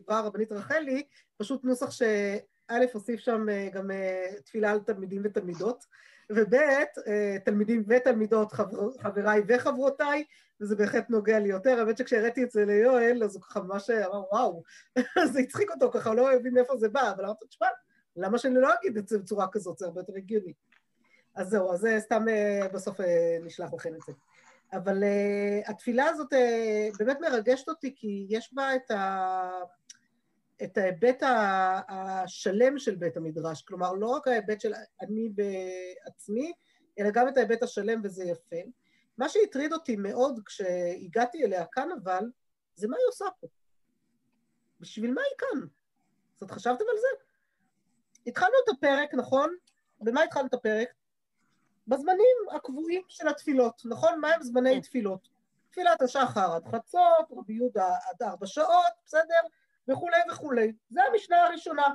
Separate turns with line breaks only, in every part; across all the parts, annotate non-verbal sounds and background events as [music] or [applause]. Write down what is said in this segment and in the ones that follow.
שסיפרה הרבנית רחלי, פשוט נוסח שא' הוסיף שם אה, גם אה, תפילה על תלמידים ותלמידות, וב' תלמידים ותלמידות, חבר, חבריי וחברותיי, וזה בהחלט נוגע לי יותר. האמת שכשהראיתי את זה ליואל, אז הוא ככה ממש אמר, וואו, [laughs] זה הצחיק אותו ככה, הוא לא הבין מאיפה זה בא, אבל אמרתי, תשמע, למה שאני לא אגיד את זה בצורה כזאת, זה הרבה יותר הגיוני. אז זהו, אז סתם בסוף נשלח לכם את זה. אבל uh, התפילה הזאת uh, באמת מרגשת אותי, כי יש בה את, ה, את ההיבט השלם של בית המדרש, כלומר, לא רק ההיבט של אני בעצמי, אלא גם את ההיבט השלם, וזה יפה. מה שהטריד אותי מאוד כשהגעתי אליה כאן, אבל, זה מה היא עושה פה. בשביל מה היא כאן? זאת חשבתם על זה? התחלנו את הפרק, נכון? במה התחלנו את הפרק? בזמנים הקבועים של התפילות, נכון? מה הם זמני כן. תפילות? תפילת השחר עד חצות, רבי יהודה עד ארבע שעות, בסדר? וכולי וכולי. זה המשנה הראשונה.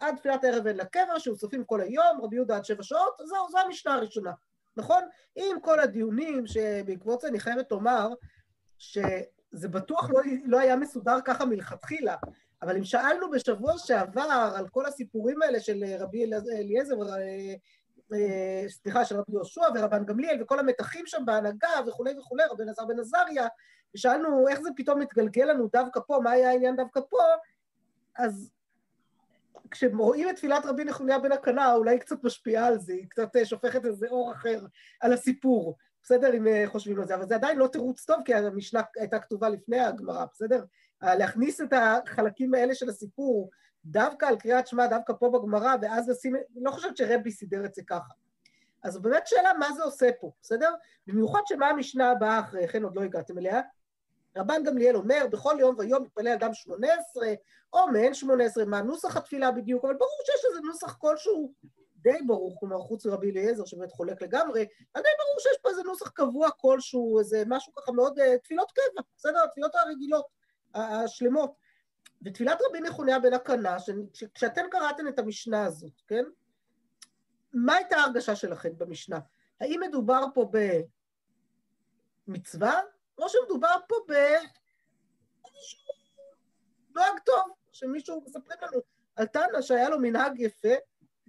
עד תפילת הערב אין לקבר, שאוספים כל היום, רבי יהודה עד שבע שעות, זהו, זו המשנה הראשונה, נכון? עם כל הדיונים שבעקבות זה אני חייבת לומר שזה בטוח לא, לא היה מסודר ככה מלכתחילה, אבל אם שאלנו בשבוע שעבר על כל הסיפורים האלה של רבי אליעזר אה, סליחה, של רבי יהושע ורבן גמליאל וכל המתחים שם בהנהגה וכולי וכולי, רבי אלעזר בן עזריה, ושאלנו איך זה פתאום מתגלגל לנו דווקא פה, מה היה העניין דווקא פה, אז כשרואים את תפילת רבי נחמיה בן הקנה, אולי היא קצת משפיעה על זה, היא קצת אה, שופכת איזה אור אחר על הסיפור, בסדר, אם אה, חושבים על זה, אבל זה עדיין לא תירוץ טוב, כי המשנה הייתה כתובה לפני הגמרא, בסדר? להכניס את החלקים האלה של הסיפור דווקא על קריאת שמע, דווקא פה בגמרא, ואז לשים, לא חושבת שרבי סידר את זה ככה. אז באמת שאלה מה זה עושה פה, בסדר? במיוחד שמה המשנה הבאה אחרי כן, עוד לא הגעתם אליה. רבן גמליאל אומר, בכל יום ויום מתפלל אדם שמונה עשרה, או מעין שמונה עשרה, מה נוסח התפילה בדיוק, אבל ברור שיש איזה נוסח כלשהו די ברור, כלומר חוץ מרבי אליעזר שבאמת חולק לגמרי, אז די ברור שיש פה איזה נוסח קבוע כלשהו, איזה משהו ככה מאוד, אה, תפילות קבע, בסדר? התפילות הרגילות, השלמות. ותפילת רבי נחוניה בן הקנה, כשאתם קראתם את המשנה הזאת, כן? מה הייתה ההרגשה שלכם במשנה? האם מדובר פה במצווה, או שמדובר פה באיזשהו נוהג טוב, שמישהו מספרים לנו על תנא שהיה לו מנהג יפה,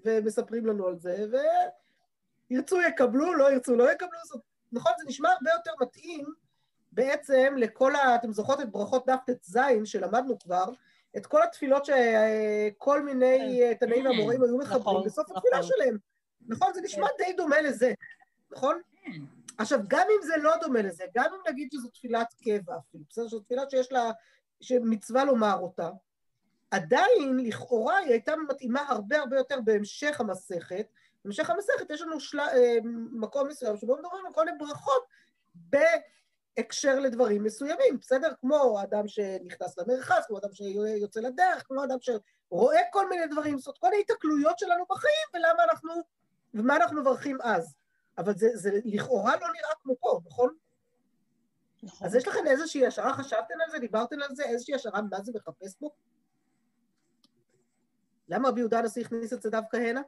ומספרים לנו על זה, וירצו יקבלו, לא ירצו לא יקבלו, זאת, נכון, זה נשמע הרבה יותר מתאים בעצם לכל ה... אתם זוכרות את ברכות דף ט"ז שלמדנו כבר, את כל התפילות שכל מיני כן. תנאים והמורים היו מחברים נכון, בסוף נכון. התפילה שלהם. נכון? זה נשמע כן. די דומה לזה, נכון? עכשיו, גם אם זה לא דומה לזה, גם אם נגיד שזו תפילת קבע אפילו, בסדר? שזו תפילה שיש לה, שמצווה לומר אותה, עדיין, לכאורה, היא הייתה מתאימה הרבה הרבה יותר בהמשך המסכת. בהמשך המסכת יש לנו של... אה, מקום מסוים שבו מדברים על כל מיני ברכות הקשר לדברים מסוימים, בסדר? כמו אדם שנכנס למרחץ, כמו אדם שיוצא לדרך, כמו אדם שרואה כל מיני דברים, זאת כל ההיתקלויות שלנו בחיים, ולמה אנחנו, ומה אנחנו מברכים אז. אבל זה, זה לכאורה לא נראה כמו פה, נכון? נכון. אז יש לכם איזושהי השערה, חשבתם על זה, דיברתם על זה, איזושהי השערה מה זה מחפש פה? למה רבי יהודה הנשיא הכניס את זה דווקא הנה?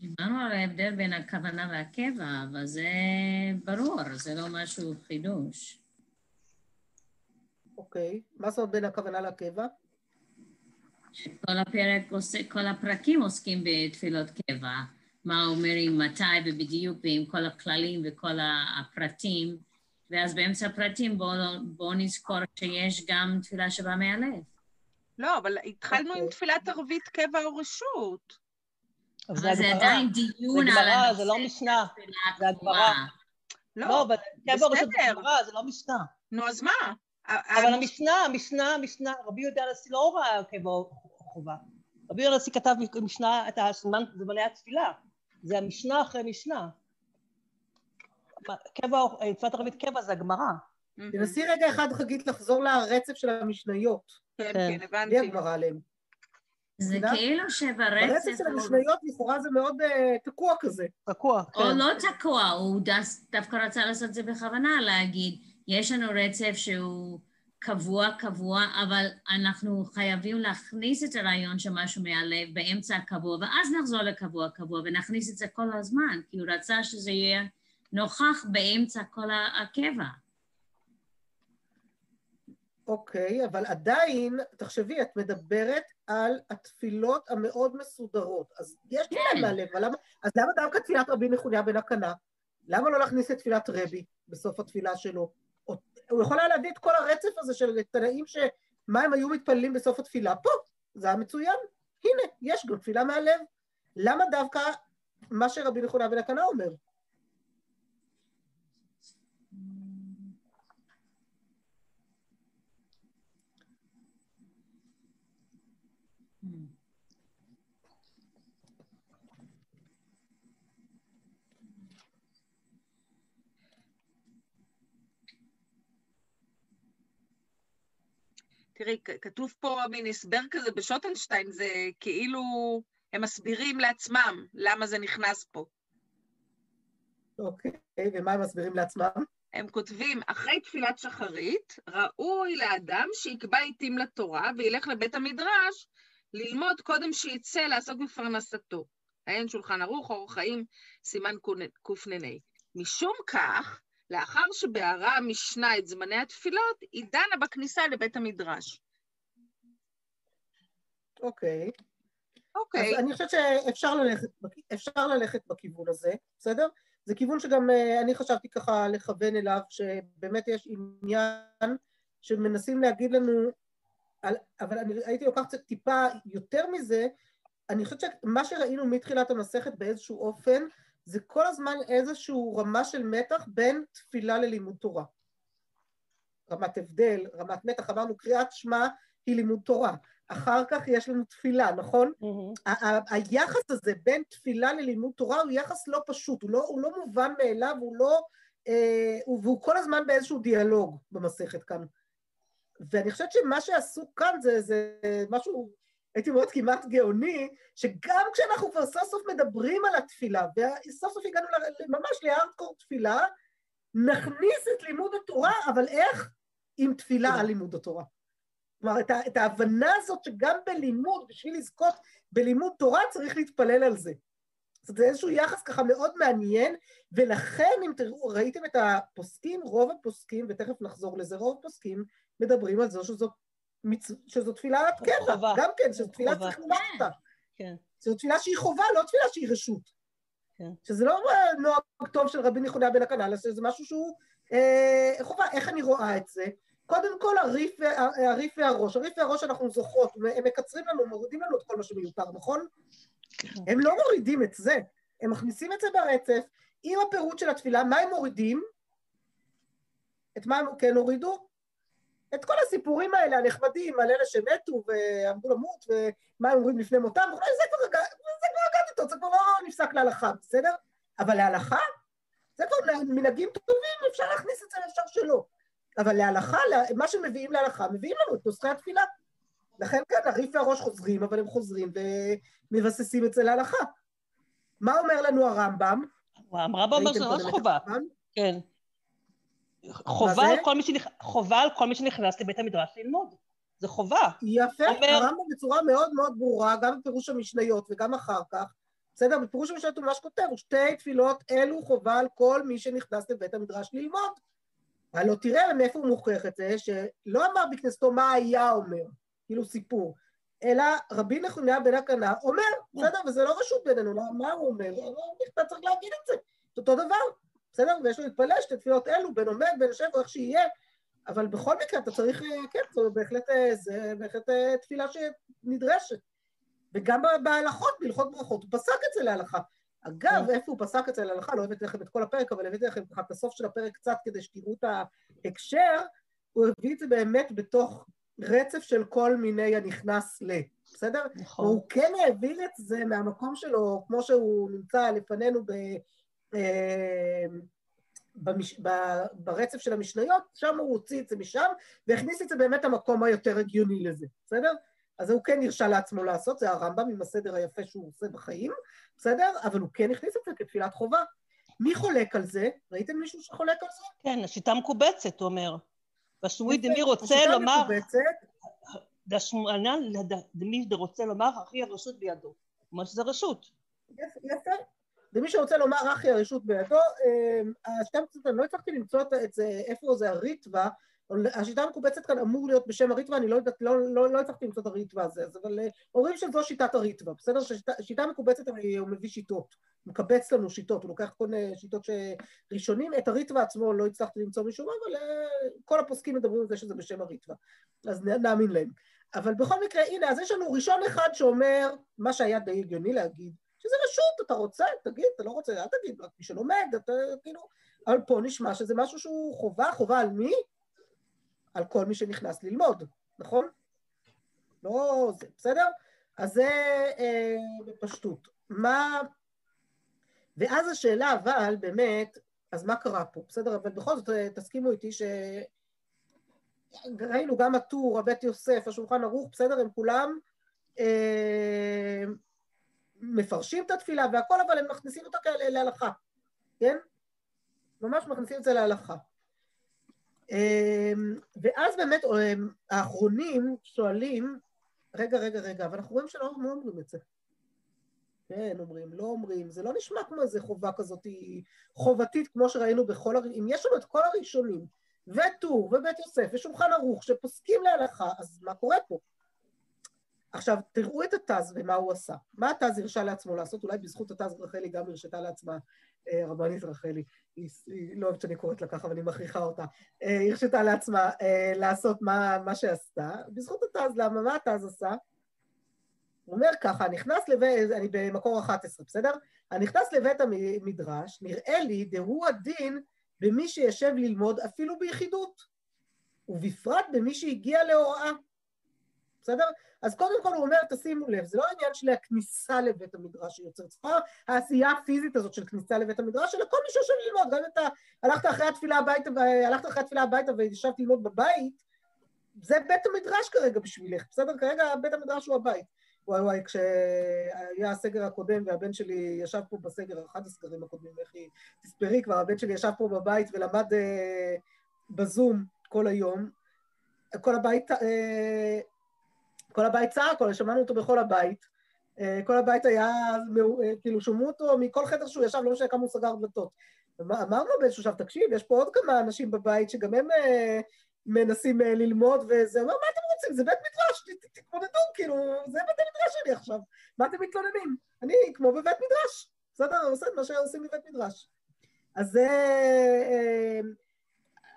דיברנו על ההבדל בין הכוונה והקבע, אבל זה ברור, זה לא משהו חידוש.
אוקיי, מה זאת בין הכוונה לקבע?
שכל הפרק, כל הפרקים עוסקים בתפילות קבע, מה אומרים, מתי ובדיוק, ועם כל הכללים וכל הפרטים, ואז באמצע הפרטים בואו בוא נזכור שיש גם תפילה שבאה מהלב.
לא, אבל התחלנו. עם אוקיי. תפילת ערבית קבע או רשות.
אבל זה עדיין דיון על הנושא.
זה לא משנה, זה הגמרא.
לא, אבל
קבע ראשון זה גמרא, זה לא משנה.
נו, אז מה?
אבל המשנה, המשנה, המשנה, רבי יהודה הנשיא לא ראה קבע חובה. רבי יהודה הנשיא כתב משנה, את זמני התפילה. זה המשנה אחרי משנה. קבע, מצוות ערבית קבע זה הגמרא.
תנסי רגע אחד, חגית, לחזור לרצף של המשניות.
כן, כן, הבנתי. בלי
הגמרא עליהם.
זה כאילו שברצף...
ברצף של המשניות לכאורה זה מאוד uh, תקוע כזה.
תקוע,
כן. או לא תקוע, הוא דווקא רצה לעשות את זה בכוונה, להגיד, יש לנו רצף שהוא קבוע, קבוע, אבל אנחנו חייבים להכניס את הרעיון של משהו מהלב באמצע הקבוע, ואז נחזור לקבוע, קבוע, ונכניס את זה כל הזמן, כי הוא רצה שזה יהיה נוכח באמצע כל הקבע.
אוקיי, אבל עדיין, תחשבי, את מדברת על התפילות המאוד מסודרות. אז יש
כן.
מהלב, אבל למה, אז למה דווקא תפילת רבי נחוניה בן הקנה? למה לא להכניס את תפילת רבי בסוף התפילה שלו? הוא יכול היה להביא את כל הרצף הזה של תנאים שמה הם היו מתפללים בסוף התפילה. פה, זה היה מצוין. הנה, יש גם תפילה מהלב. למה דווקא מה שרבי נחוניה בן הקנה אומר?
תראי, כתוב פה מין הסבר כזה בשוטנשטיין, זה כאילו הם מסבירים לעצמם למה זה נכנס פה.
אוקיי, ומה הם מסבירים לעצמם?
הם כותבים, אחרי תפילת שחרית, ראוי לאדם שיקבע עיתים לתורה וילך לבית המדרש ללמוד קודם שיצא לעסוק בפרנסתו. עיין שולחן ערוך, אורח חיים, סימן קנ"ה. משום כך, לאחר שבהרה המשנה את זמני התפילות, היא דנה בכניסה לבית המדרש.
אוקיי.
אוקיי,
אז אני חושבת שאפשר ללכת, אפשר ללכת בכיוון הזה, בסדר? זה כיוון שגם אה, אני חשבתי ככה לכוון אליו, שבאמת יש עניין שמנסים להגיד לנו, על, אבל אני הייתי לוקחת טיפה יותר מזה, אני חושבת שמה שראינו מתחילת המסכת באיזשהו אופן, זה כל הזמן איזשהו רמה של מתח בין תפילה ללימוד תורה. רמת הבדל, רמת מתח, אמרנו קריאת שמע היא לימוד תורה. אחר כך יש לנו תפילה, נכון? ה- היחס הזה בין תפילה ללימוד תורה הוא יחס לא פשוט, הוא לא, הוא לא מובן מאליו, הוא לא... אה, הוא- והוא כל הזמן באיזשהו דיאלוג במסכת כאן. ואני חושבת שמה שעשו כאן זה, זה משהו, הייתי אומרת כמעט גאוני, שגם כשאנחנו כבר סוף סוף מדברים על התפילה, וסוף סוף הגענו ממש להארדקור תפילה, נכניס את לימוד התורה, אבל איך? עם תפילה על לימוד התורה. כלומר, את, את ההבנה הזאת שגם בלימוד, בשביל לזכות בלימוד תורה, צריך להתפלל על זה. זאת זה איזשהו יחס ככה מאוד מעניין, ולכן אם תראו, ראיתם את הפוסקים, רוב הפוסקים, ותכף נחזור לזה, רוב הפוסקים מדברים על זה שזאת, שזאת תפילת קבע,
חובה.
גם כן, שזאת תפילה
חובה.
צריך לומר אותה.
כן.
שזאת תפילה שהיא חובה, לא תפילה שהיא רשות.
כן.
שזה לא אה, נוהג טוב של רבי נחוניה בן הקנה, אלא שזה משהו שהוא אה, חובה. איך אני רואה את זה? קודם כל הריף, וה- הריף והראש. הריף והראש אנחנו זוכרות, הם מקצרים לנו, מורידים לנו את כל מה שמיותר, נכון? הם לא מורידים את זה, הם מכניסים את זה ברצף, עם הפירוט של התפילה, מה הם מורידים? את מה הם כן הורידו? את כל הסיפורים האלה הנחמדים על אלה שמתו ועמדו למות, ומה הם אומרים לפני מותם, וכולי, זה כבר הג- זה כבר אגדתות, זה כבר לא נפסק להלכה, בסדר? אבל להלכה, זה כבר מנהגים טובים, אפשר להכניס את זה ואפשר שלא. אבל להלכה, לה- מה שמביאים להלכה, מביאים לנו את נוסחי התפילה. לכן כאן הריף והראש חוזרים, אבל הם חוזרים ומבססים את זה להלכה. מה אומר לנו הרמב"ם?
הרמב"ם אומר שזה ממש חובה.
הרמב"ם?
כן. חובה? על כל מי שנכ- חובה על כל מי שנכנס לבית המדרש ללמוד. זה חובה.
יפה,
אומר-
הרמב"ם בצורה מאוד מאוד ברורה, גם בפירוש המשניות וגם אחר כך, בסדר? בפירוש המשניות הוא ממש כותב, שתי תפילות אלו חובה על כל מי שנכנס לבית המדרש ללמוד. הלא תראה מאיפה הוא מוכיח את זה, שלא אמר בכנסתו מה היה אומר, כאילו סיפור, אלא רבי נחוניה בן הקנה אומר, בסדר? וזה לא רשות בינינו, לא, מה הוא אומר? אתה צריך להגיד את זה, זה אותו דבר, בסדר? ויש לו להתפלל שתי תפילות אלו, בין עומד, בין יושב, או איך שיהיה, אבל בכל מקרה אתה צריך, אה, כן, זה בהחלט, אה, זה בהחלט אה, תפילה שנדרשת. וגם בהלכות, בהלכות ברכות, הוא פסק את זה להלכה. אגב, איפה הוא פסק את זה להלכה, לא הבאתי לכם את כל הפרק, אבל הבאתי לכם את הסוף של הפרק קצת כדי שתראו את ההקשר, הוא הביא את זה באמת בתוך רצף של כל מיני הנכנס ל... בסדר?
נכון.
והוא כן העביר את זה מהמקום שלו, כמו שהוא נמצא לפנינו ב, במש, ב, ברצף של המשניות, שם הוא הוציא את זה משם, והכניס את זה באמת למקום היותר הגיוני לזה, בסדר? אז הוא כן הרשה לעצמו לעשות, זה הרמב"ם עם הסדר היפה שהוא עושה בחיים, בסדר? אבל הוא כן הכניס את זה כתפילת חובה. מי חולק על זה? ראיתם מישהו שחולק על זה?
כן, השיטה מקובצת, הוא אומר. והשמואל
יפה.
דמי רוצה
השיטה
לומר,
מקובצת,
והשמואלן דמי דרוצה לומר, הכי הרשות בידו. הוא אומר שזה רשות.
יפה, ומי שרוצה לומר אחי הרשות בידו, השיטה המקובצת, אני לא הצלחתי למצוא את זה, איפה זה הריטווה, השיטה המקובצת כאן אמור להיות בשם הריטווה, אני לא יודעת, לא, לא, לא הצלחתי למצוא את הריטווה הזה, אבל אומרים שזו שיטת הריטווה, בסדר? שיטה מקובצת הוא מביא שיטות, מקבץ לנו שיטות, הוא לוקח כל מיני שיטות ראשונים, את הריטווה עצמו לא הצלחתי למצוא משום אבל כל הפוסקים מדברים על זה שזה בשם הריטווה, אז נאמין להם. אבל בכל מקרה, הנה, אז יש לנו ראשון אחד שאומר, מה שהיה די הגיוני להגיד, שזה רשות, אתה רוצה, תגיד, אתה לא רוצה, אל תגיד, רק מי שלומד, אתה כאילו... אבל פה נשמע שזה משהו שהוא חובה, חובה על מי? על כל מי שנכנס ללמוד, נכון? לא זה, בסדר? אז זה אה, בפשטות. מה... ואז השאלה, אבל באמת, אז מה קרה פה? בסדר? אבל בכל זאת, אה, תסכימו איתי ש... ראינו גם הטור, הבית יוסף, השולחן ערוך, בסדר? הם כולם אה, מפרשים את התפילה והכל, אבל הם מכניסים אותה להלכה, כן? ממש מכניסים את זה להלכה. אה, ואז באמת אה, האחרונים שואלים, רגע, רגע, רגע, אבל אנחנו רואים שלא אומרים את זה. כן, אומרים, לא אומרים, זה לא נשמע כמו איזה חובה כזאת חובתית, כמו שראינו בכל, הר... אם יש לנו את כל הראשונים, וטור, ובית יוסף, ושולחן ערוך, שפוסקים להלכה, אז מה קורה פה? עכשיו, תראו את התז ומה הוא עשה. מה התז הרשה לעצמו לעשות? אולי בזכות התז רחלי גם הרשתה לעצמה, אה, רבנית רחלי, היא, היא לא אוהבת שאני קוראת לה ככה ואני מכריחה אותה, אה, הרשתה לעצמה אה, לעשות מה, מה שעשתה. בזכות התז, למה? מה התז עשה? הוא אומר ככה, נכנס לבית, אני במקור 11, בסדר? הנכנס לבית המדרש, נראה לי דהוא הדין במי שישב ללמוד אפילו ביחידות, ובפרט במי שהגיע להוראה. בסדר? אז קודם כל הוא אומר, תשימו לב, זה לא העניין של הכניסה לבית המדרש שיוצר צפר, העשייה הפיזית הזאת של כניסה לבית המדרש, אלא כל מי שיושב ללמוד, גם אם אתה הלכת אחרי התפילה הביתה, הלכת אחרי התפילה הביתה וישבת ללמוד בבית, זה בית המדרש כרגע בשבילך, בסדר? כרגע בית המדרש הוא הבית. וואי וואי, כשהיה הסגר הקודם והבן שלי ישב פה בסגר, אחד הסגרים הקודמים, איך היא, תספרי כבר, הבן שלי ישב פה בבית ולמד אה, בזום כל היום, כל הבית, אה, כל הבית צעק, שמענו אותו בכל הבית, אה, כל הבית היה, אה, כאילו, שומעו אותו מכל חדר שהוא ישב, לא משנה כמה הוא סגר דלתות. אמרנו באיזשהו שלב, תקשיב, יש פה עוד כמה אנשים בבית שגם הם אה, מנסים ללמוד, וזה אומר, מה אתם רוצים? זה בית מדרש, תתמודדו, כאילו, זה בית המדרש שלי עכשיו. מה אתם מתלוננים? אני כמו בבית מדרש. בסדר, עושה מה שעושים בבית מדרש. אז זה...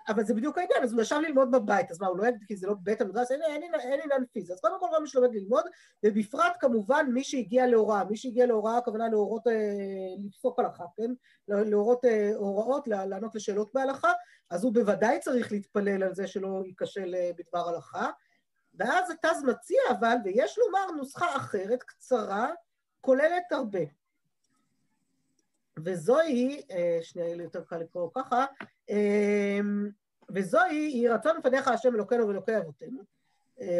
אבל זה בדיוק העניין, אז הוא ישב ללמוד בבית, אז מה, הוא לא יגיד כי זה לא בית המדרש, אין, עניין פיזי. אז קודם כל כל מי שלומד ללמוד, ובפרט כמובן מי שהגיע להוראה, מי שהגיע להוראה, הכוונה להורות, אה, לפסוק הלכה, כן? להורות אה, הוראות, לענות לשאלות בהלכה, אז הוא בוודאי צריך להתפלל על זה שלא ייכשל אה, בדבר הלכה. ואז התז מציע אבל, ויש לומר נוסחה אחרת, קצרה, כוללת הרבה. וזוהי, אה, שנייה, יהיה לי יותר קל לקרוא ככה, אה, וזוהי, היא רצון לפניך השם אלוקינו ואלוקי אבותינו,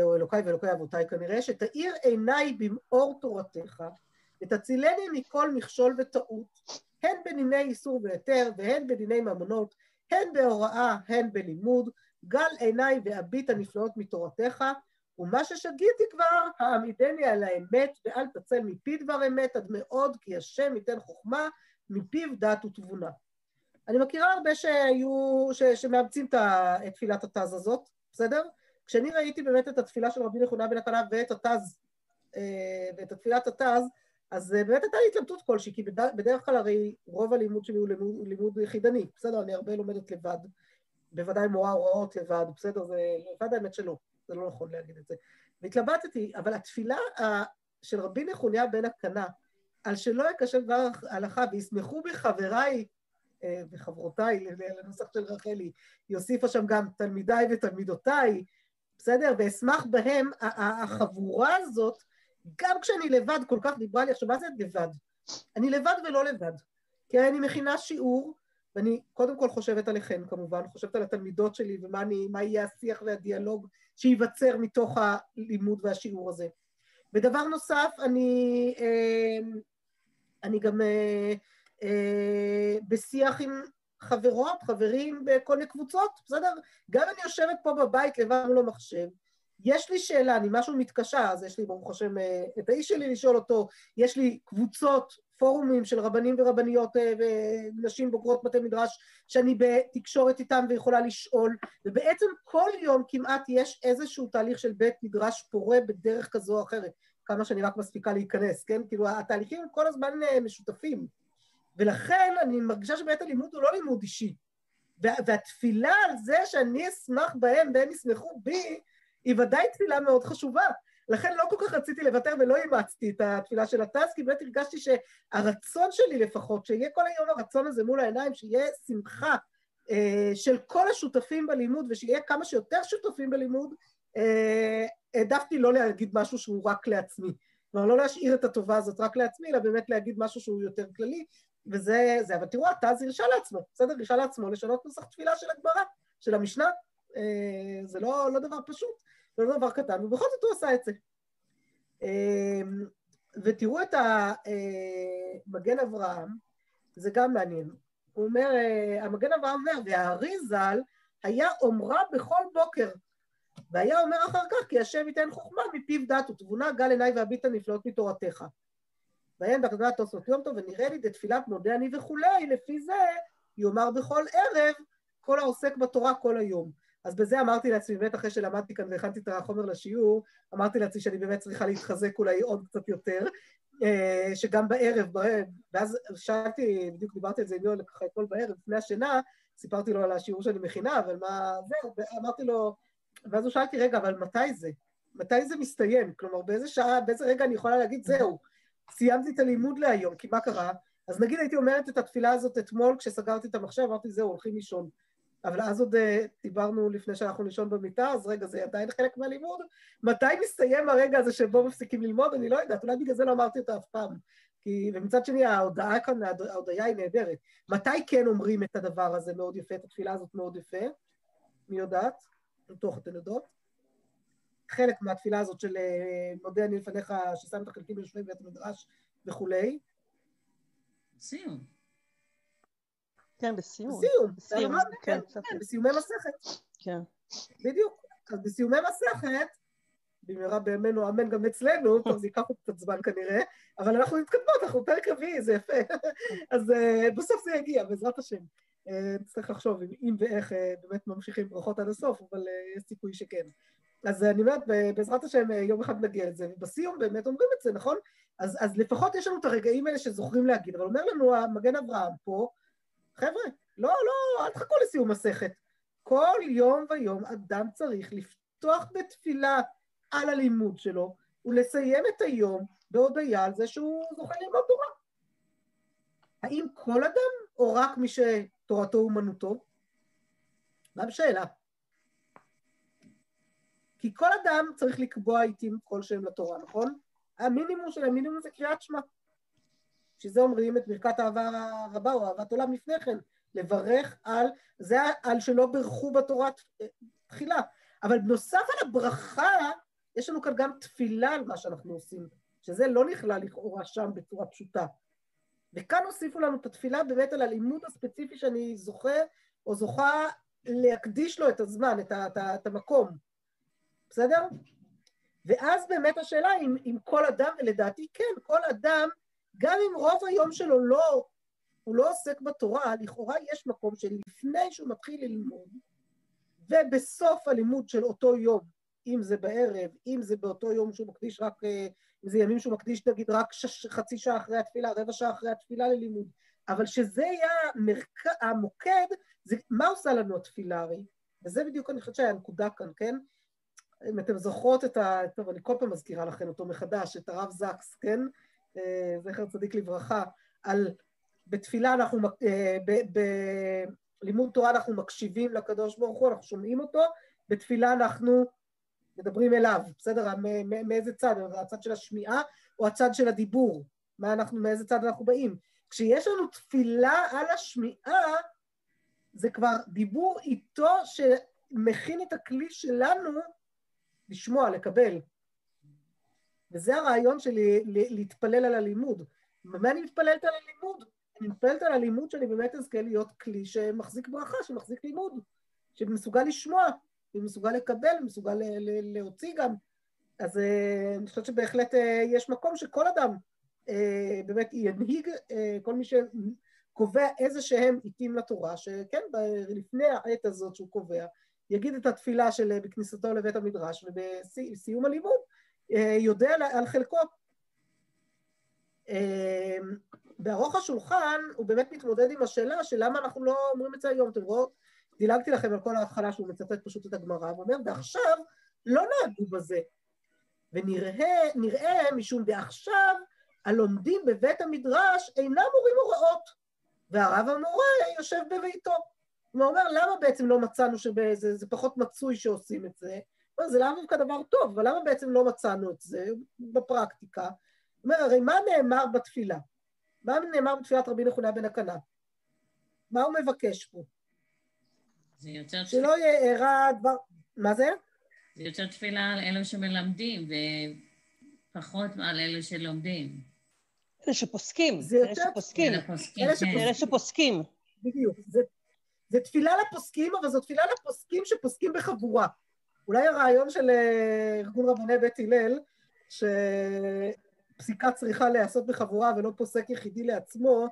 או אלוקיי ואלוקי אבותיי כנראה, שתאיר עיניי במאור תורתך, ותצילני מכל מכשול וטעות, הן בדיני איסור והיתר, והן בדיני ממונות, הן בהוראה, הן בלימוד, גל עיניי ואביט הנפלאות מתורתך, ומה ששגיתי כבר, העמידני על האמת, ואל תצל מפי דבר אמת עד מאוד, כי השם ייתן חוכמה, מפיו דעת ותבונה. אני מכירה הרבה שהיו, ש, שמאמצים את תפילת התז הזאת, בסדר? כשאני ראיתי באמת את התפילה של רבי נכונה בן הקנה ואת התז, אה, ואת תפילת התז, אז אה, באמת הייתה לי התלבטות כלשהי, כי בדרך כלל הרי רוב הלימוד שלי הוא לימוד, לימוד יחידני, בסדר? אני הרבה לומדת לבד, בוודאי מורה הוראות לבד, בסדר? זה לבד האמת שלא, זה לא נכון להגיד את זה. והתלבטתי, אבל התפילה של רבי נחוניה בן הקנה, על שלא יקשב דבר הלכה וישמחו בי חבריי אה, וחברותיי לנוסח של רחלי, היא הוסיפה שם גם תלמידיי ותלמידותיי, בסדר? ואשמח בהם, החבורה הזאת, גם כשאני לבד, כל כך דיברה לי עכשיו, מה זה לבד? אני לבד ולא לבד. כי אני מכינה שיעור, ואני קודם כל חושבת עליכם כמובן, חושבת על התלמידות שלי ומה אני, יהיה השיח והדיאלוג שייווצר מתוך הלימוד והשיעור הזה. ודבר נוסף, אני, אה, אני גם אה, אה, בשיח עם חברות, חברים בכל מיני קבוצות, בסדר? גם אני יושבת פה בבית לבד מול המחשב, יש לי שאלה, אני משהו מתקשה, אז יש לי ברוך השם את האיש שלי לשאול אותו, יש לי קבוצות פורומים של רבנים ורבניות אה, ונשים בוגרות בתי מדרש שאני בתקשורת איתם ויכולה לשאול, ובעצם כל יום כמעט יש איזשהו תהליך של בית מדרש פורה בדרך כזו או אחרת, כמה שאני רק מספיקה להיכנס, כן? כאילו התהליכים הם כל הזמן אה, משותפים, ולכן אני מרגישה שבית הלימוד הוא לא לימוד אישי, והתפילה על זה שאני אשמח בהם והם ישמחו בי, היא ודאי תפילה מאוד חשובה. לכן לא כל כך רציתי לוותר ולא אימצתי את התפילה של הטס, כי באמת הרגשתי שהרצון שלי לפחות, שיהיה כל היום הרצון הזה מול העיניים, שיהיה שמחה אה, של כל השותפים בלימוד ושיהיה כמה שיותר שותפים בלימוד, אה, העדפתי לא להגיד משהו שהוא רק לעצמי. כלומר, לא להשאיר את הטובה הזאת רק לעצמי, אלא באמת להגיד משהו שהוא יותר כללי, וזה, זה, אבל תראו, הטז הרשה לעצמו, בסדר? הרשה לעצמו לשנות נוסח תפילה של הגמרא, של המשנה, אה, זה לא, לא דבר פשוט. זה לא דבר קטן, ובכל זאת הוא עשה את זה. אמ, ותראו את המגן אה, אברהם, זה גם מעניין. הוא אומר, אה, המגן אברהם אומר, והארי ז"ל היה אומרה בכל בוקר, והיה אומר אחר כך, כי השם ייתן חוכמה מפיו דת ותבונה, גל עיניי והביט הנפלאות מתורתך. ויין בהקדמת תוספות יום טוב, ונראה לי דתפילת מודה אני וכולי, לפי זה יאמר בכל ערב, כל העוסק בתורה כל היום. אז בזה אמרתי לעצמי, באמת אחרי שלמדתי כאן והכנתי את החומר לשיעור, אמרתי לעצמי שאני באמת צריכה להתחזק אולי עוד קצת יותר, אה, שגם בערב, ואז שאלתי, בדיוק דיברתי על זה עם יואל ככה אתמול בערב, לפני השינה, סיפרתי לו על השיעור שאני מכינה, אבל מה זה, אמרתי לו, ואז הוא שאלתי, רגע, אבל מתי זה? מתי זה מסתיים? כלומר, באיזה שעה, באיזה רגע אני יכולה להגיד, זהו, סיימתי את הלימוד להיום, כי מה קרה? אז נגיד הייתי אומרת את התפילה הזאת אתמול, כשסגרתי את המחשב, אמרתי, זהו, הולכים לישון. אבל אז עוד אה, דיברנו לפני שאנחנו לישון במיטה, אז רגע, זה עדיין חלק מהלימוד. מתי מסתיים הרגע הזה שבו מפסיקים ללמוד? אני לא יודעת, אולי בגלל זה לא אמרתי אותו אף פעם. כי, ומצד שני, ההודעה כאן, ההודעה היא נהדרת. מתי כן אומרים את הדבר הזה מאוד יפה, את התפילה הזאת מאוד יפה? מי יודעת? מתוך אתן יודעות. חלק מהתפילה הזאת של אה, מודה אני לפניך, ששם את החלקים ביושבי בית המדרש וכולי.
סיום.
כן, בסיום.
בסיום, בסיום, כן, כן, כן, בסיומי מסכת.
כן.
בדיוק. אז בסיומי מסכת, במהרה בימינו אמן גם אצלנו, [laughs] טוב, זה ייקח עוד קצת זמן כנראה, אבל אנחנו מתקדמות, אנחנו פרק רביעי, זה יפה. [laughs] אז uh, בסוף זה יגיע, בעזרת השם. נצטרך לחשוב אם, ואיך uh, באמת ממשיכים ברכות עד הסוף, אבל uh, יש סיכוי שכן. אז אני אומרת, בעזרת השם יום אחד נגיע לזה, ובסיום באמת אומרים את זה, נכון? אז, אז לפחות יש לנו את הרגעים האלה שזוכרים להגיד, אבל אומר לנו המגן אברהם פה, חבר'ה, לא, לא, אל תחכו לסיום מסכת. כל יום ויום אדם צריך לפתוח בתפילה על הלימוד שלו ולסיים את היום בהודיה על זה שהוא זוכה ללמוד תורה. האם כל אדם או רק מי שתורתו אומנותו? מה בשאלה? כי כל אדם צריך לקבוע עיתים כלשהם לתורה, נכון? המינימום של המינימום זה קריאת שמע. שזה אומרים את ברכת אהבה רבה או אהבת עולם לפני כן, לברך על, זה על שלא ברכו בתורה תחילה. אבל נוסף על הברכה, יש לנו כאן גם תפילה על מה שאנחנו עושים, שזה לא נכלל לכאורה שם בצורה פשוטה. וכאן הוסיפו לנו את התפילה באמת על הלימוד הספציפי שאני זוכה או זוכה להקדיש לו את הזמן, את, ה, את, ה, את המקום. בסדר? ואז באמת השאלה אם, אם כל אדם, ולדעתי כן, כל אדם גם אם רוב היום שלו לא, הוא לא עוסק בתורה, לכאורה יש מקום שלפני שהוא מתחיל ללמוד, ובסוף הלימוד של אותו יום, אם זה בערב, אם זה באותו יום שהוא מקדיש רק, אה, אם זה ימים שהוא מקדיש נגיד רק שש, חצי שעה אחרי התפילה, רבע שעה אחרי התפילה ללימוד, אבל שזה יהיה המרק... המוקד, זה, מה עושה לנו התפילה הרי? וזה בדיוק אני חושבת שהנקודה כאן, כן? אם אתם זוכרות את ה... טוב, אני כל פעם מזכירה לכם אותו מחדש, את הרב זקס, כן? אה, זכר צדיק לברכה, על בתפילה אנחנו, אה, בלימוד תורה אנחנו מקשיבים לקדוש ברוך הוא, אנחנו שומעים אותו, בתפילה אנחנו מדברים אליו, בסדר? מאיזה צד? הצד של השמיעה או הצד של הדיבור? מה אנחנו, מאיזה צד אנחנו באים? כשיש לנו תפילה על השמיעה, זה כבר דיבור איתו שמכין את הכלי שלנו לשמוע, לקבל. וזה הרעיון שלי, להתפלל על הלימוד. במה אני מתפללת על הלימוד? אני מתפללת על הלימוד שאני באמת אזכה להיות כלי שמחזיק ברכה, שמחזיק לימוד, שמסוגל לשמוע, ומסוגל לקבל, ומסוגל להוציא גם. אז אה, אני חושבת שבהחלט אה, יש מקום שכל אדם אה, באמת ינהיג כל מי שקובע איזה שהם עיתים לתורה, שכן, לפני העת הזאת שהוא קובע, יגיד את התפילה של בכניסתו לבית המדרש, ובסיום הלימוד יודע על חלקו. בארוך השולחן הוא באמת מתמודד עם השאלה של למה אנחנו לא אומרים את זה היום, אתם רואים? דילגתי לכם על כל ההתחלה שהוא מצטט פשוט את הגמרא, ואומר, ועכשיו לא נהגו בזה. ונראה, משום דעכשיו, הלומדים בבית המדרש אינם מורים הוראות, והרב המורה יושב בביתו. הוא אומר, למה בעצם לא מצאנו שזה פחות מצוי שעושים את זה? זה לאו דווקא דבר טוב, אבל למה בעצם לא מצאנו את זה בפרקטיקה? הוא אומר, הרי מה נאמר בתפילה? מה נאמר בתפילת רבי נחוניה בן הקנה? מה הוא מבקש פה?
זה יותר
תפילה. שלא יארע דבר... מה זה?
זה יותר תפילה על אלו שמלמדים ופחות על אלו שלומדים.
אלה שפוסקים.
זה יותר...
שפוסקים. אלה שפוסקים. אלה שפוסקים.
בדיוק. זה, זה תפילה לפוסקים, אבל זו תפילה לפוסקים שפוסקים בחבורה. אולי הרעיון של אה, ארגון רבני בית הלל, שפסיקה צריכה להיעשות בחבורה ולא פוסק יחידי לעצמו,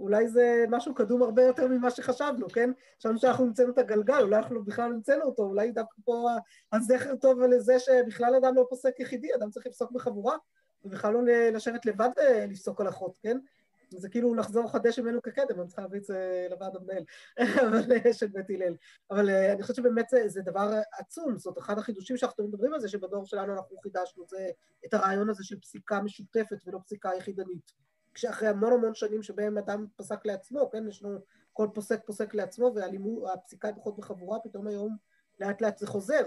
אולי זה משהו קדום הרבה יותר ממה שחשבנו, כן? חשבנו שאנחנו המצאנו את הגלגל, אולי אנחנו בכלל המצאנו אותו, אולי דווקא פה הזכר טוב לזה שבכלל אדם לא פוסק יחידי, אדם צריך לפסוק בחבורה, ובכלל לא לשבת לבד ולפסוק הלכות, כן? זה כאילו לחזור חדש ממנו כקדם, אני צריכה להביא את זה לוועד המנהל, [laughs] אבל של בית הלל. אבל אה, אני חושבת שבאמת זה, זה דבר עצום, זאת אחד החידושים שאנחנו מדברים על זה, שבדור שלנו אנחנו חידשנו, זה את הרעיון הזה של פסיקה משותפת ולא פסיקה יחידנית. כשאחרי המון המון שנים שבהם אדם פסק לעצמו, כן, יש לנו, כל פוסק פוסק לעצמו, והפסיקה היא פחות בחבורה, פתאום היום לאט לאט זה חוזר.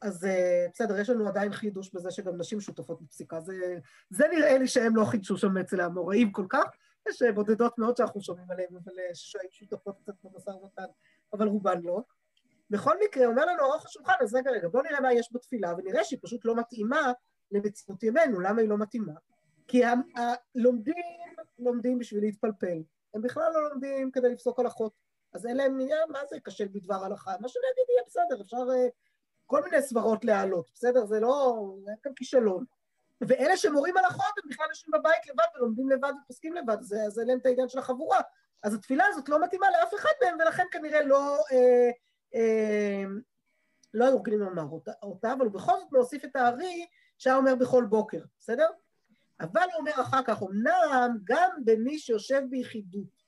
אז אה, בסדר, יש לנו עדיין חידוש בזה שגם נשים שותפות בפסיקה. זה, זה נראה לי שהם לא חידשו שם אצל האמוראים כל כך. יש אה, בודדות מאוד שאנחנו שומעים עליהן, אבל אה, שהן שותפות קצת במשא ומתן, אבל רובן לא. בכל מקרה, אומר לנו ארוך השולחן, אז רגע, רגע, בואו נראה מה יש בתפילה, ונראה שהיא פשוט לא מתאימה למציאות ימינו. למה היא לא מתאימה? כי הלומדים לומדים בשביל להתפלפל. הם בכלל לא לומדים כדי לפסוק הלכות. אז אין להם עניין, מה זה קשה בדבר הלכה? מה שאני אגיד יהיה בסדר, אפשר uh, כל מיני סברות להעלות, בסדר? זה לא... אין כאן כישלון. ואלה שמורים הלכות, הם בכלל יושבים בבית לבד ולומדים לבד ופוסקים לבד, זה, אז אין להם את העניין של החבורה. אז התפילה הזאת לא מתאימה לאף אחד מהם, ולכן כנראה לא... אה, אה, לא היו רגילים לומר אותה, אבל הוא בכל זאת להוסיף את הארי שהיה אומר בכל בוקר, בסדר? אבל הוא אומר אחר כך, אמנם גם במי שיושב ביחידות,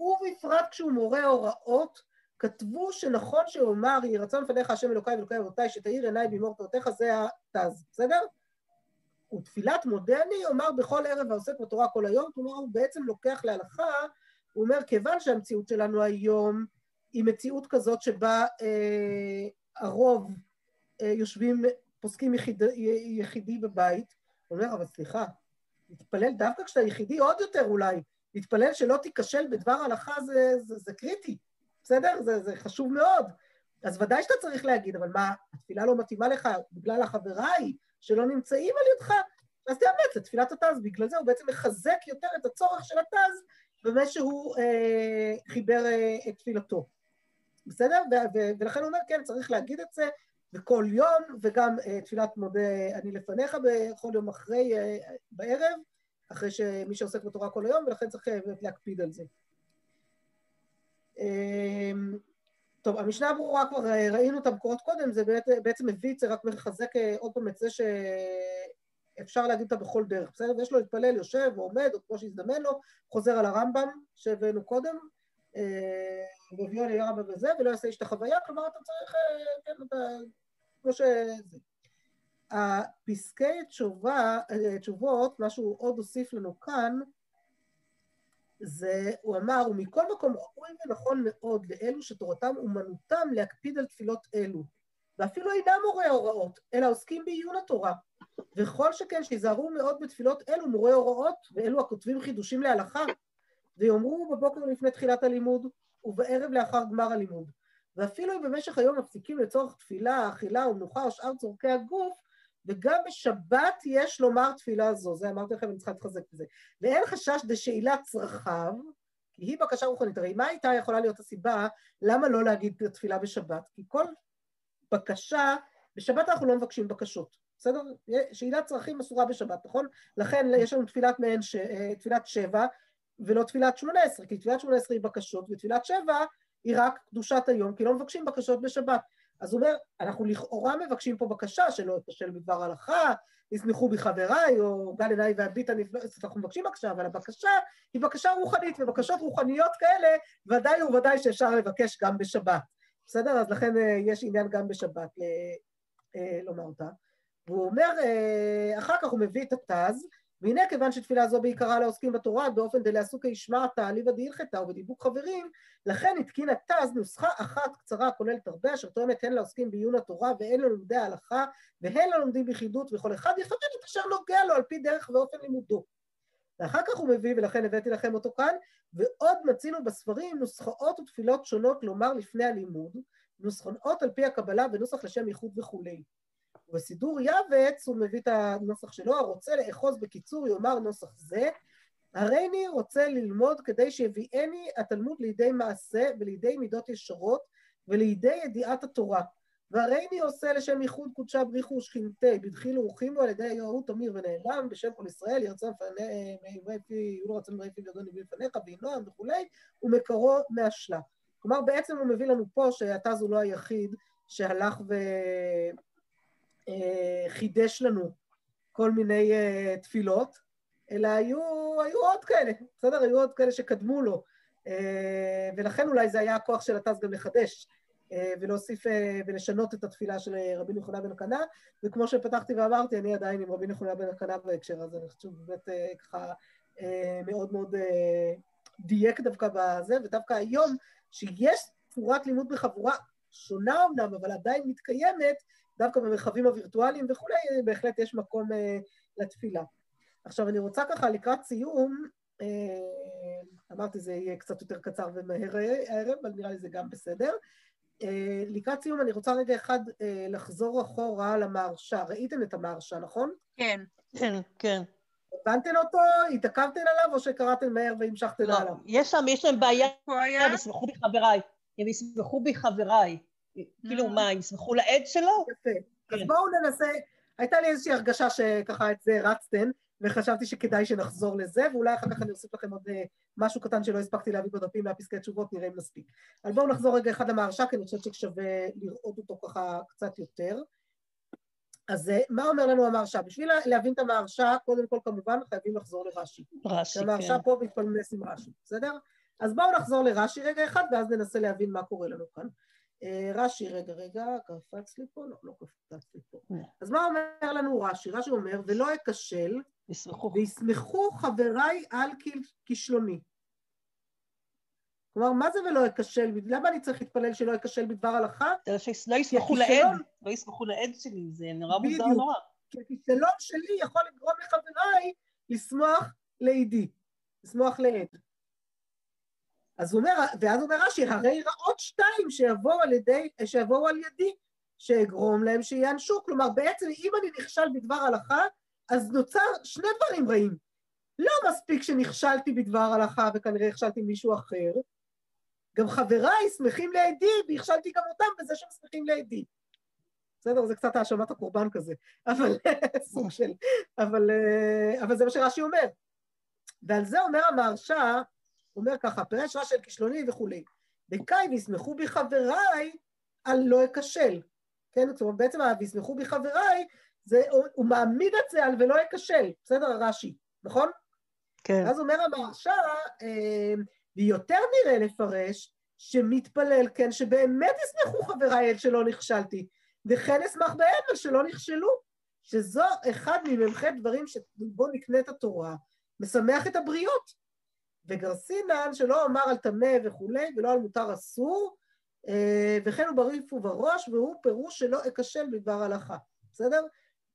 ובפרט כשהוא מורה הוראות, כתבו שנכון שאומר, יהי רצון לפניך השם אלוקיי ואלוקי אבותיי, שתאיר עיניי במאור תורתך, זה התז, בסדר? ותפילת מודה אני אומר בכל ערב העוסק בתורה כל היום, כלומר הוא בעצם לוקח להלכה, הוא אומר, כיוון שהמציאות שלנו היום היא מציאות כזאת שבה אה, הרוב אה, יושבים, פוסקים יחיד, יחידי בבית, הוא אומר, אבל סליחה, להתפלל דווקא כשאתה יחידי עוד יותר אולי, להתפלל שלא תיכשל בדבר הלכה זה, זה, זה קריטי, בסדר? זה, זה חשוב מאוד. אז ודאי שאתה צריך להגיד, אבל מה, התפילה לא מתאימה לך בגלל החבריי שלא נמצאים על ידך? אז תאמץ את תפילת התז, בגלל זה הוא בעצם מחזק יותר את הצורך של התז במה שהוא אה, חיבר אה, את תפילתו. בסדר? ו- ו- ולכן הוא אומר, כן, צריך להגיד את זה, וכל יום, וגם uh, תפילת מודה אני לפניך בכל יום אחרי, uh, בערב, אחרי שמי שעוסק בתורה כל היום, ולכן צריך uh, להקפיד על זה. Uh, טוב, המשנה הברורה כבר ראינו את המקורות קודם, זה בעצם מביא את זה, רק מחזק עוד פעם את זה שאפשר להגיד אותה בכל דרך, בסדר? ויש לו להתפלל, יושב ועומד, או כמו שהזדמן לו, חוזר על הרמב"ם שהבאנו קודם, והביאו לי הרמב"ם וזה, ולא יעשה איש את החוויה, כלומר אתה צריך, כן, אתה כמו שזה. הפסקי תשובה, תשובות, מה שהוא עוד הוסיף לנו כאן, זה, הוא אמר, ומכל מקום ראוי ונכון מאוד לאלו שתורתם אומנותם להקפיד על תפילות אלו, ואפילו אינם מורי הוראות, אלא עוסקים בעיון התורה. וכל שכן שיזהרו מאוד בתפילות אלו מורי הוראות, ואלו הכותבים חידושים להלכה, ויאמרו בבוקר לפני תחילת הלימוד, ובערב לאחר גמר הלימוד. ואפילו אם במשך היום מפסיקים לצורך תפילה, אכילה ומנוחה או שאר צורכי הגוף, וגם בשבת יש לומר תפילה זו, זה אמרתי לכם, אני צריכה להתחזק בזה. ואין חשש דשאילת צרכיו, כי היא בקשה רוחנית. הרי מה הייתה יכולה להיות הסיבה למה לא להגיד תפילה בשבת? כי כל בקשה, בשבת אנחנו לא מבקשים בקשות, בסדר? שאלת צרכים אסורה בשבת, נכון? לכן יש לנו תפילת ש... אה, תפילת שבע ולא תפילת שמונה עשרה, כי תפילת שמונה עשרה היא בקשות ותפילת שבע היא רק קדושת היום, כי לא מבקשים בקשות בשבת. אז הוא אומר, אנחנו לכאורה מבקשים פה בקשה שלא אתשל בדבר הלכה, ישמחו בחבריי, או גל עיניי והביטה נפלט, אנחנו מבקשים בקשה, אבל הבקשה היא בקשה רוחנית, ובקשות רוחניות כאלה ודאי וודאי שאפשר לבקש גם בשבת. בסדר? אז לכן אה, יש עניין גם בשבת אה, לומר אותה. והוא אומר, אה, אחר כך הוא מביא את התז, והנה כיוון שתפילה זו בעיקרה לעוסקים בתורה באופן דלעסוקי ישמע תעליבא דהילכתא ובדיבוק חברים, לכן התקין התז נוסחה אחת קצרה הכוללת הרבה אשר תואמת הן לעוסקים בעיון התורה והן ללומדי ההלכה והן ללומדים ביחידות וכל אחד יפרט את אשר נוגע לו על פי דרך ואופן לימודו. ואחר כך הוא מביא, ולכן הבאתי לכם אותו כאן, ועוד מצינו בספרים נוסחאות ותפילות שונות לומר לפני הלימוד, נוסחאות על פי הקבלה ונוסח לשם ייחוד וכולי. ובסידור יבץ הוא מביא את הנוסח שלו, הרוצה לאחוז בקיצור יאמר נוסח זה, הריני רוצה ללמוד כדי שיביאני התלמוד לידי מעשה ולידי מידות ישרות ולידי ידיעת התורה. והריני עושה לשם ייחוד קודשה בריחו ושכינתי, בדחילו ורחימו על ידי יהוא תמיר ונעלם, בשם כל ישראל, ירצה מפי, הוא לא רצה מפי גדול נביא לפניך, וינועם וכולי, ומקורו מהשלה. כלומר, בעצם הוא מביא לנו פה שהתז הוא לא היחיד שהלך וחידש אה, לנו כל מיני אה, תפילות, אלא היו, היו עוד כאלה, בסדר? היו עוד כאלה שקדמו לו, אה, ולכן אולי זה היה הכוח של התז גם לחדש ולהוסיף ולשנות את התפילה של רבי נחונה בן הקנה, וכמו שפתחתי ואמרתי, אני עדיין עם רבי נחונה בן הקנה בהקשר הזה, אני חושבת באמת ככה מאוד מאוד דייק דווקא בזה, ודווקא היום שיש צורת לימוד בחבורה שונה אמנם, אבל עדיין מתקיימת, דווקא במרחבים הווירטואליים וכולי, בהחלט יש מקום uh, לתפילה. עכשיו, אני רוצה ככה לקראת סיום, uh, אמרתי זה יהיה קצת יותר קצר ומהר הערב, אבל נראה לי זה גם בסדר. לקראת סיום אני רוצה רגע אחד לחזור אחורה למהרשה. ראיתם את המהרשה, נכון?
כן.
כן, כן.
הבנתם אותו? התעכבתם עליו או שקראתם מהר והמשכתם
לא,
עליו?
יש שם, יש להם בעיה,
הם
יסמכו בי חבריי. הם יסמכו בי חבריי. כאילו, מה, הם יסמכו לעד שלו?
יפה. אז כן. בואו ננסה, הייתה לי איזושהי הרגשה שככה את זה רצתן, וחשבתי שכדאי שנחזור לזה, ואולי אחר כך אני אוסיף לכם עוד אה, משהו קטן שלא הספקתי להביא בדפים מהפסקי תשובות, נראה אם נספיק. אבל בואו נחזור רגע אחד למהרש"א, כי אני חושבת ששווה לראות אותו ככה קצת יותר. אז אה, מה אומר לנו המהרש"א? בשביל להבין את המהרש"א, קודם כל כמובן חייבים לחזור לרש"י.
רש"י, כן.
המהרש"א פה מתפלמס עם רש"י, בסדר? אז בואו נחזור לרש"י רגע אחד, ואז ננסה להבין מה קורה לנו כאן. אה, רש"י, רגע, רגע, קפץ לי פה? לא, לא קפץ לי פה. אה. אז מה אומר לנו רש"י? רש"י אומר, ולא אכשל, וישמחו חבריי על כישלוני. כלומר, מה זה ולא אכשל? למה אני צריך להתפלל שלא אכשל בדבר הלכה?
שלא יסמכו לעד, לא יסמכו לעד שלי, זה נורא מוזר נורא.
כי הכישלון שלי יכול לגרום לחבריי לשמוח לעידי, לשמוח לעד. אז הוא אומר, ואז אומר רש"י, הרי רעות שתיים שיבואו על ידי, שיבואו על ידי, שאגרום להם שיענשו. כלומר, בעצם אם אני נכשל בדבר הלכה, אז נוצר שני דברים רעים. לא מספיק שנכשלתי בדבר הלכה וכנראה הכשלתי מישהו אחר, גם חבריי שמחים לעדי, והכשלתי גם אותם בזה שהם שמחים לעדי. בסדר? זה קצת האשמת הקורבן כזה, אבל [laughs] סוג של... אבל, אה, אבל זה מה שרש"י אומר. ועל זה אומר המהרש"א, הוא אומר ככה, פירש רש"י על כישלוני וכולי. בקאי וישמחו בי חבריי על לא אכשל. כן? זאת אומרת, בעצם וישמחו בי חבריי, זה, הוא, הוא מעמיד את זה על ולא אכשל, בסדר? רש"י, נכון?
כן.
אז אומר המהרש"א, אה, ויותר נראה לפרש שמתפלל, כן, שבאמת ישמחו חבריי על שלא נכשלתי, וכן אשמח בהם על שלא נכשלו, שזו אחד מממחי דברים שבו נקנית התורה, משמח את הבריות. וגרסינן שלא אמר על טמא וכולי, ולא על מותר אסור, אה, וכן הוא בריף ובראש, והוא פירוש שלא אכשל בדבר הלכה, בסדר?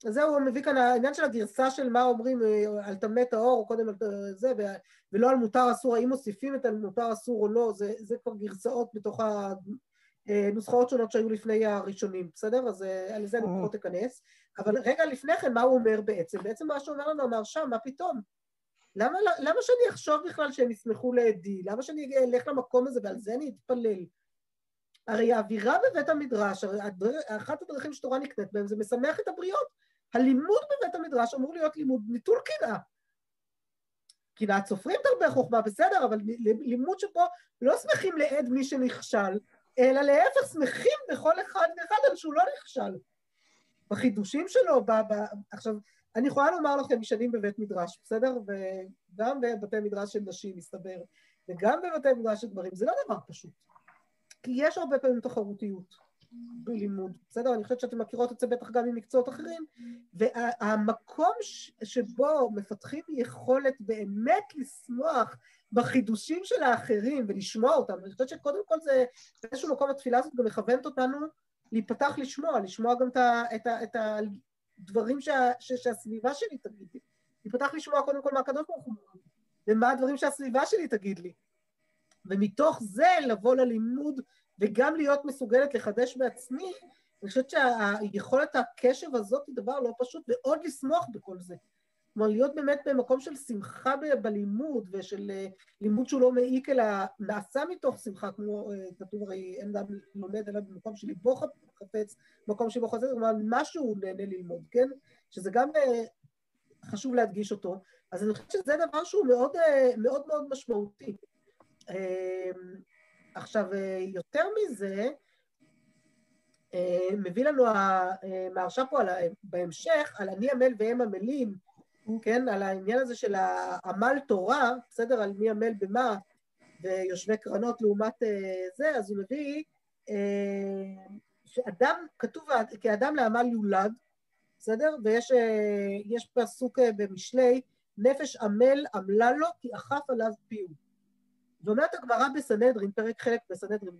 אז זהו, הוא מביא כאן העניין של הגרסה של מה אומרים אה, על טמא טהור, או קודם על זה, ולא על מותר אסור, האם מוסיפים את על מותר אסור או לא, זה, זה כבר גרסאות בתוך הנוסחאות אה, שונות שהיו לפני הראשונים, בסדר? אז אה, על זה אני פחות אכנס. אבל רגע לפני כן, מה הוא אומר בעצם? בעצם מה שאומר לנו אמר שם, מה פתאום? למה, למה שאני אחשוב בכלל שהם ישמחו לעדי? למה שאני אלך למקום הזה ועל זה אני אתפלל? הרי האווירה בבית המדרש, אחת הדרכים שתורה נקנית בהם זה משמח את הבריות. הלימוד בבית המדרש אמור להיות לימוד נטול קנאה. קנאת סופרים תרבה חוכמה, בסדר, אבל לימוד שבו לא שמחים לעד מי שנכשל, אלא להפך שמחים בכל אחד ואחד על שהוא לא נכשל. בחידושים שלו, ב, ב, עכשיו, אני יכולה לומר לכם שנים בבית מדרש, בסדר? וגם בבתי מדרש של נשים, מסתבר, וגם בבתי מדרש של גברים, זה לא דבר פשוט. כי יש הרבה פעמים תחרותיות. בלימוד, בסדר? אני חושבת שאתם מכירות את זה בטח גם ממקצועות אחרים, והמקום שבו מפתחים יכולת באמת לשמוח בחידושים של האחרים ולשמוע אותם, אני חושבת שקודם כל זה, באיזשהו מקום התפילה הזאת גם מכוונת אותנו להיפתח לשמוע, לשמוע גם את, ה, את, ה, את הדברים שה, ש, שהסביבה שלי תגיד לי. להיפתח לשמוע קודם כל מה הקדוש ברוך הוא ומה הדברים שהסביבה שלי תגיד לי. ומתוך זה לבוא ללימוד וגם להיות מסוגלת לחדש בעצמי, אני חושבת שהיכולת הקשב הזאת היא דבר לא פשוט, ועוד לשמוח בכל זה. כלומר, להיות באמת במקום של שמחה בלימוד, ושל אה, לימוד שהוא לא מעיק, אלא נעשה מתוך שמחה, כמו אה, כתוב הרי אין גם לומד אלא במקום שליבו חפץ, במקום שבו חפץ, כלומר, משהו נהנה ללמוד, כן? שזה גם אה, חשוב להדגיש אותו. אז אני חושבת שזה דבר שהוא מאוד מאוד, מאוד משמעותי. עכשיו, יותר מזה, מביא לנו המהרש"א פה בהמשך, על אני עמל והם עמלים, כן, על העניין הזה של העמל תורה, בסדר, על מי עמל במה, ויושבי קרנות לעומת אה, זה, אז הוא מביא שאדם, כתוב כאדם לעמל יולד, בסדר? ויש פסוק במשלי, נפש עמל עמלה לו כי אכף עליו פיהו. ואומרת הגמרא בסנהדרין, פרק חלק בסנהדרין,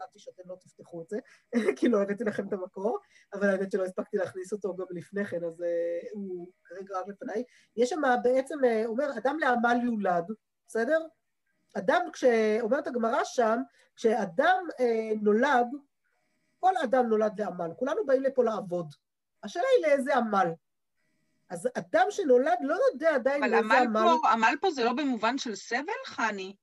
ידעתי שאתם לא תפתחו את זה, [laughs] כי לא הבאתי לכם את המקור, אבל האמת שלא הספקתי להכניס אותו גם לפני כן, אז uh, הוא כרגע רק לפניי. יש שם בעצם, uh, אומר, אדם לעמל יולד, בסדר? אדם, כשאומרת הגמרא שם, כשאדם uh, נולד, כל אדם נולד לעמל, כולנו באים לפה לעבוד. השאלה היא לאיזה עמל. אז אדם שנולד לא יודע עדיין לאיזה עמל...
אבל עמל פה, עמל פה זה לא במובן של סבל, חני?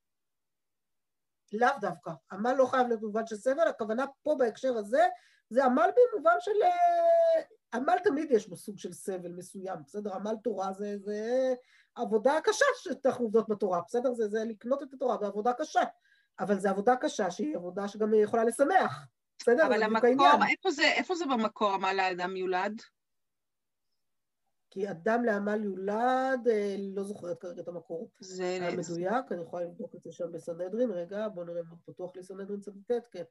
לאו דווקא. עמל לא חייב להיות במובן של סבל, הכוונה פה בהקשר הזה, זה עמל במובן של... אה, עמל תמיד יש בו סוג של סבל מסוים, בסדר? עמל תורה זה, זה עבודה קשה שצריך עובדות בתורה, בסדר? זה, זה לקנות את התורה בעבודה קשה, אבל זו עבודה קשה שהיא עבודה שגם יכולה לשמח, בסדר?
אבל המקור, איפה זה, איפה זה במקור עמל האדם יולד?
כי אדם לעמל יולד, אה, לא זוכרת כרגע את המקור
זה
המדויק, אני יכולה לבדוק את זה שם בסנהדרין, רגע, בואו נראה מה פתוח לי סנהדרין צ"ט, כן.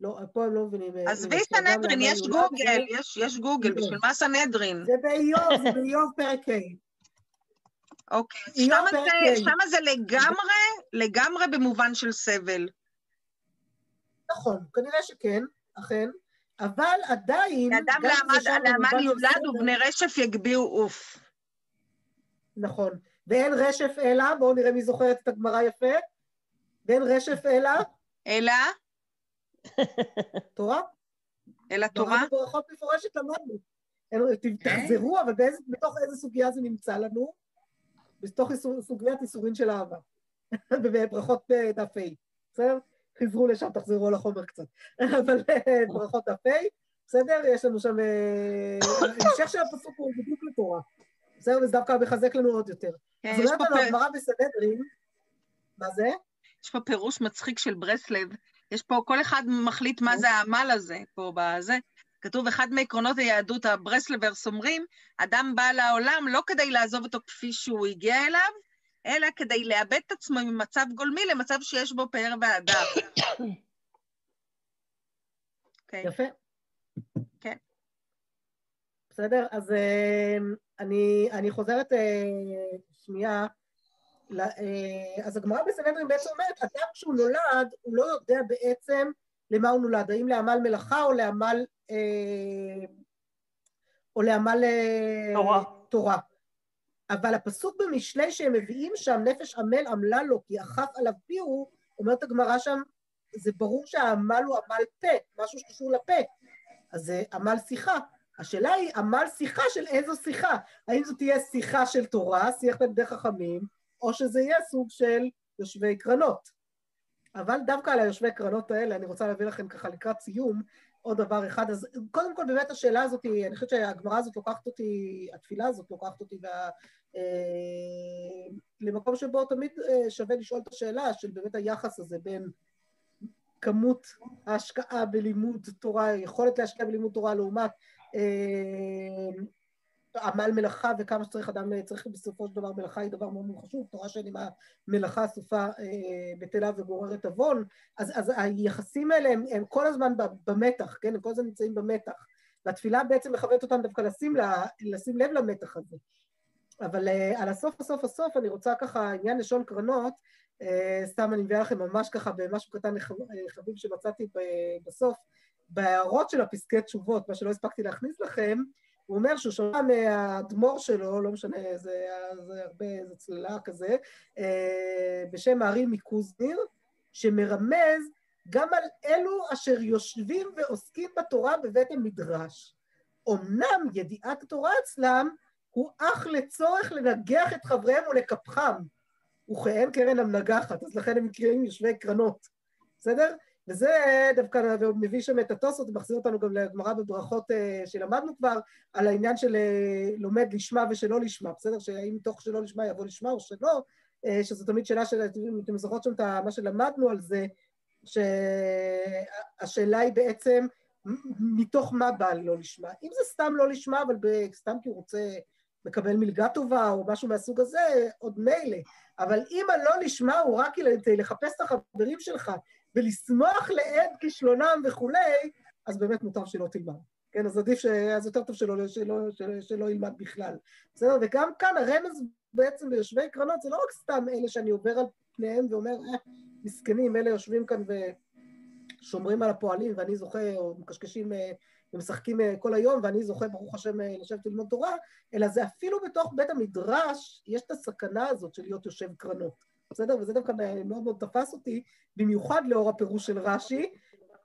לא, פה הם לא מבינים.
אה, עזבי סנהדרין, יש גוגל, יש, יש גוגל, בשביל מה סנהדרין?
זה באיוב, זה באיוב פרק ה'.
אוקיי, שמה זה לגמרי, לגמרי במובן של סבל.
נכון, כנראה שכן, אכן. אבל עדיין...
אדם לעמל יולד ובני רשף יגביהו עוף.
נכון. ואין רשף אלא, בואו נראה מי זוכרת את הגמרא יפה. ואין רשף אלא?
אלא? [laughs]
תורה.
אלא תורה?
ברכות מפורשת למדנו. תחזרו, אבל בתוך איזה סוגיה זה נמצא לנו? בתוך סוגיית איסורין של אהבה. [laughs] בברכות אה, דף ה', בסדר? חזרו לשם, תחזרו על החומר קצת. [laughs] אבל אה, ברכות הפה, בסדר? יש לנו שם... אה, המשך של הפסוק הוא בדיוק לתורה. בסדר? וזה דווקא מחזק לנו עוד יותר. כן, אז אומרת לנו הגמרא בסנהדרין, מה זה?
יש פה פירוש מצחיק של ברסלב. יש פה, כל אחד מחליט מה זה העמל הזה, פה בזה. כתוב, אחד מעקרונות היהדות, הברסלברס אומרים, אדם בא לעולם לא כדי לעזוב אותו כפי שהוא הגיע אליו, אלא כדי לאבד את עצמו ממצב גולמי למצב שיש בו פאר והדר.
okay. יפה.
כן.
בסדר, אז uh, אני, אני חוזרת uh, שנייה. Uh, אז הגמרא בסנהדרין בעצם אומרת, אדם כשהוא נולד, הוא לא יודע בעצם למה הוא נולד, האם לעמל מלאכה או לעמל... Uh, או לעמל...
תורה.
אבל הפסוק במשלי שהם מביאים שם, נפש עמל עמלה לו כי אכף עליו פיהו, אומרת הגמרא שם, זה ברור שהעמל הוא עמל פה, משהו שקשור לפה, אז זה עמל שיחה. השאלה היא, עמל שיחה של איזו שיחה? האם זו תהיה שיחה של תורה, שיח תלמידי חכמים, או שזה יהיה סוג של יושבי קרנות. אבל דווקא על היושבי קרנות האלה, אני רוצה להביא לכם ככה לקראת סיום, עוד דבר אחד. אז קודם כל באמת השאלה הזאת, אני חושבת שהגמרא הזאת לוקחת אותי, התפילה הזאת לוקחת אותי וה, אה, למקום שבו תמיד אה, שווה לשאול את השאלה של באמת היחס הזה בין כמות ההשקעה בלימוד תורה, יכולת להשקיע בלימוד תורה לעומת אה, עמל מלאכה וכמה שצריך אדם, צריך בסופו של דבר מלאכה היא דבר מאוד מאוד חשוב, תורה שאין עם המלאכה סופה בטלה וגוררת עוון, אז, אז היחסים האלה הם, הם כל הזמן במתח, כן? הם כל הזמן נמצאים במתח, והתפילה בעצם מכוונת אותם דווקא לשים, לה, לשים לב למתח הזה. אבל על הסוף הסוף הסוף אני רוצה ככה, עניין לשון קרנות, סתם אני מביאה לכם ממש ככה במשהו קטן חביב שמצאתי בסוף, בהערות של הפסקי תשובות, מה שלא הספקתי להכניס לכם, הוא אומר שהוא שומע מהאדמו"ר שלו, לא משנה, זה, זה הרבה, זה צללה כזה, אה, בשם הארי מקוזניר, שמרמז גם על אלו אשר יושבים ועוסקים בתורה בבית המדרש. אמנם ידיעת התורה אצלם הוא אך לצורך לנגח את חבריהם ולקפחם, וכאין קרן המנגחת, אז לכן הם נקראים יושבי קרנות, בסדר? וזה דווקא, מביא שם את התוספות, ומחזיר אותנו גם לגמרא בברכות אה, שלמדנו כבר, על העניין של אה, לומד לשמה ושלא לשמה, בסדר? שהאם מתוך שלא לשמה יבוא לשמה או שלא, אה, שזו תמיד שאלה של, אתם זוכרות שם את מה שלמדנו על זה, שהשאלה היא בעצם, מתוך מה בא לא לשמה. אם זה סתם לא לשמה, אבל סתם כי הוא רוצה לקבל מלגה טובה או משהו מהסוג הזה, עוד מילא. אבל אם הלא לשמה הוא רק לחפש את החברים שלך ולשמוח לעד כישלונם וכולי, אז באמת מוטב שלא תלמד. כן, אז עדיף, ש... אז יותר טוב שלא, שלא, שלא, שלא ילמד בכלל. בסדר? וגם כאן הרמז בעצם ביושבי קרנות זה לא רק סתם אלה שאני עובר על פניהם ואומר, אה, מסכנים, אלה יושבים כאן ושומרים על הפועלים ואני זוכה, או מקשקשים אה, ומשחקים אה, כל היום ואני זוכה, ברוך השם, אה, לשבת ללמוד תורה, אלא זה אפילו בתוך בית המדרש, יש את הסכנה הזאת של להיות יושב קרנות. בסדר? וזה דווקא מאוד מאוד תפס אותי, במיוחד לאור הפירוש של רש"י,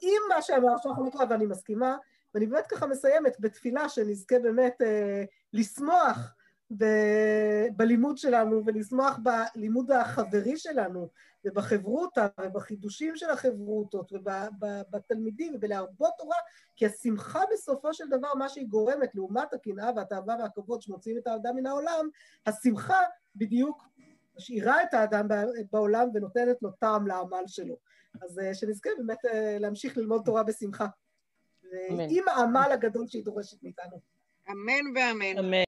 עם מה שאמר שאנחנו נקרא, ואני מסכימה, ואני באמת ככה מסיימת בתפילה שנזכה באמת אה, לשמוח ב- בלימוד שלנו ולשמוח בלימוד החברי שלנו ובחברותה ובחידושים של החברותות ובתלמידים ובלהרבות תורה, כי השמחה בסופו של דבר, מה שהיא גורמת לעומת הקנאה והתאווה והכבוד שמוציאים את האדם מן העולם, השמחה בדיוק משאירה את האדם בעולם ונותנת לו טעם לעמל שלו. אז אה, שנזכה באמת אה, להמשיך ללמוד תורה בשמחה. עם העמל הגדול שהיא דורשת מאיתנו.
אמן ואמן.
אמן.